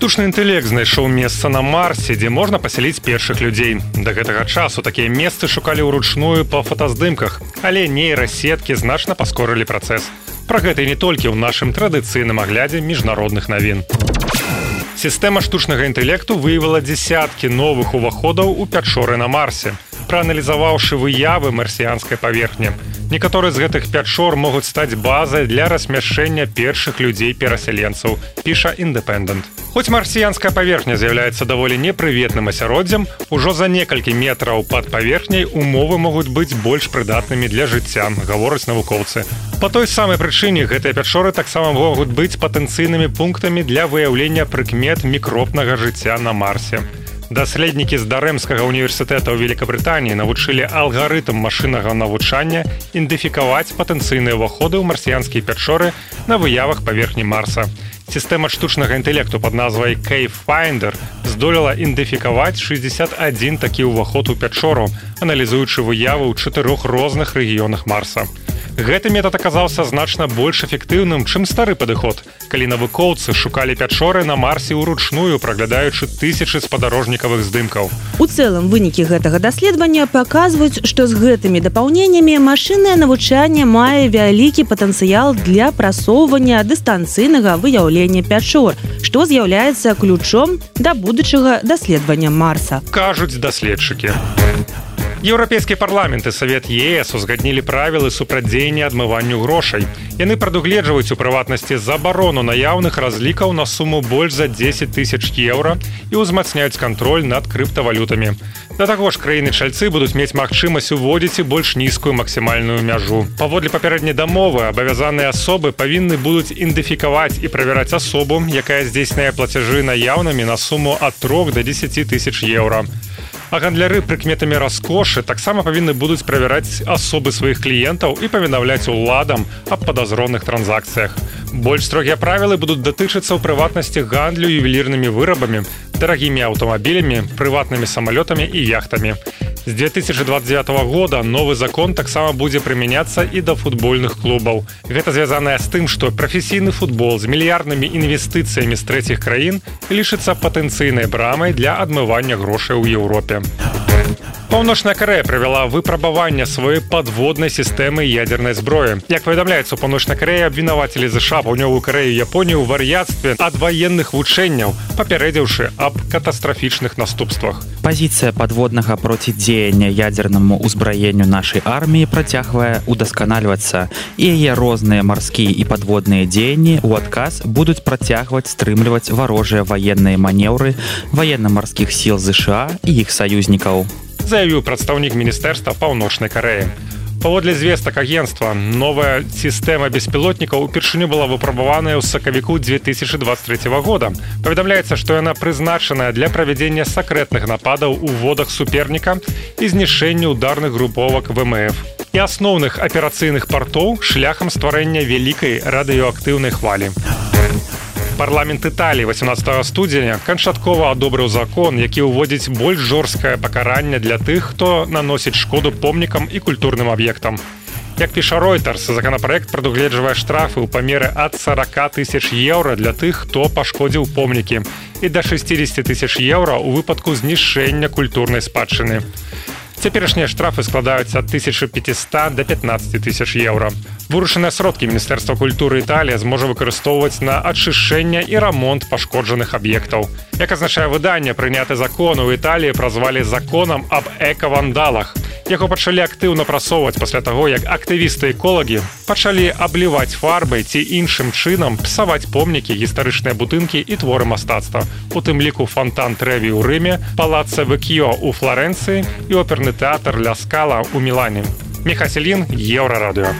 штучны інтэлект знайшоў месца на марсе дзе можна пасяліць першых людзей да гэтага часу такія месцы шукалі ўручную па фотаздымках але нейрасеткі значна паскорылі працэс. Пра гэта не толькі ў нашым традыцыйным аглядзе міжнародных навін. Сістэма штучнага інтэлекту выявіла дзясяткі новых уваходаў у пячоры на марсе прааналізаваўшы выявы марсіянскай паверхні Некаторыя з гэтых пячор могуць стаць базай для размяшэння першых людзей перасяленцаў піша індэпендэнт. Хоць марсіянская паверхня з'яўляецца даволі непрыветным асяроддзям, ужо за некалькі метраў пад паверхняй умовы могуць быць больш прыдатнымі для жыцця, гавораць навукоўцы. Па той самай прычыне гэтыя пячоры таксама могуць быць патэнцыйнымі пунктамі для выяўлення прыкмет мікропнага жыцця на марсе. Даследнікі з дарэмскага універсітэта ў Великабрытаніі навучылі алгарытм машыннага навучання ідэнтыфікаваць патэнцыйныя ўваходы ў марсіянскія пячоры на выявах паверхні марса. Сістэма штучнага інтэлекту пад назвай Кейфайндер здолела ідэнтыфікаваць 61 такі ўваход у пячору, аналізуючы выявы ў чатырох розных рэгіёнах марса. Гэты метад аказаўся значна больш эфектыўным, чым стары падыход. Калі навукоўцы шукалі пячоры на марсе ўручную, праглядаючы тысячы спадарожнікавых здымкаў. У цэлым вынікі гэтага даследавання паказваюць, што з гэтымі дапаўненнямі машыннае навучанне мае вялікі патэнцыял для прасоўвання дыстанцыйнага выяўлення пячор, што з'яўляецца ключом да будучага даследавання марса. Кажуць даследчыкі. Еўрапейскі парламент і савет ЕС узгаднілі правілы супрадзеяння адмыванню грошай. Яны прадугледжваюць у прыватнасці забарону наяўных разлікаў на суму больш за 10 тысяч еўра і ўзмацняюць кантроль над крыптавалютамі. Да таго ж краіны чальцы будуць мець магчымасць уводзіць і больш нізкую максімальную мяжу. Паводле папярэдняй дамовы абавязаныя асобы павінны будуць ідэнтыфікаваць і правяраць асобу, якая здзейсняе плацяжы наяўнымі на суму ад трох до 10 тысяч еўра. А гандляры прыкметамі раскошы таксама павінны будуць правяраць асобы сваіх кліентаў і павінаўляць уладам аб падазронных транзакцыях. Больш строгія правілы будуць датычыцца ў прыватнасці гандлю ювелірнымі вырабамі, дарагімі аўтамабілямі, прыватнымі самалётамі і яхтамі. З 2029 года новы закон таксама будзе прымяняцца і да футбольных клубаў. Гэта звязанае з тым, што прафесійны футбол з мільярднымі інвестыцыямі з трэціх краін лічыцца патэнцыйнай брамай для адмывання грошай у Еўропе. Паўночная Карея правяла выпрабаванне сваёй падводнай сістэмы ядзернай зброі. Як паведамляецца, паўночна Карея абвінавацілі ЗША паўнёвую карею Японію ў вар'яцтве ад ваенных вучэнняў, папярэдзіўшы аб катастрафічных наступствах. Пазіцыя падводнага процідзеяння ядзернаму ўзбраенню нашай арміі працягвае удасканальвацца. І яе розныя марскія і падводныя дзеянні ў адказ будуць працягваць стрымліваць варожыя ваенныя манеўры ваенна-марскіх сіл ЗША і іх саюзнікаў заявіў прадстаўнік міністэрства паўночнай кареі паводле звестак агенства новая сістэма беспілотнікаў упершыню была выпрабаваная ў сакавіку 2023 года. Паведамляецца што яна прызначаная для правядзення сакрэтных нападаў у водах суперніка і знішэння ударных груповак вмф і асноўных аперацыйных партоў шляхам стварэння вялікай радыёактыўнай хвалі парламент італіі 18 студзеня канчаткова адобрыў закон які ўводзіць больш жорсткае пакаранне для тых хто наносіць шкоду помнікам і культурным аб'ектам як піша ройтерс законопроект прадугледжвае штрафы ў памеры ад 40 тысяч еўра для тых хто пашкодзіў помнікі і да 60 тысяч еўра у выпадку знішэння культурнай спадчыны цяперашнія штрафы складаюцца ад 1500 до 15 тысяч еўра. Вырушаныя сродкі міністэрства культуры італія зможа выкарыстоўваць на ачышэнне і рамонт пашкоджаных аб'ектаў. Як азначае выданне прыняты закон у італіі празвалі законам аб экавандалах яго пачалі актыўна прасоўваць пасля таго як актывісты эколагі пачалі абліваць фарбай ці іншым чынам псаваць помнікі гістарычныя будынкі і творы мастацтва у тым ліку фонтан трэві ў рыме палаца выкіо у флоренцыі і оперны тэатр ля скала у мілане. Мехаселін еўрарадыо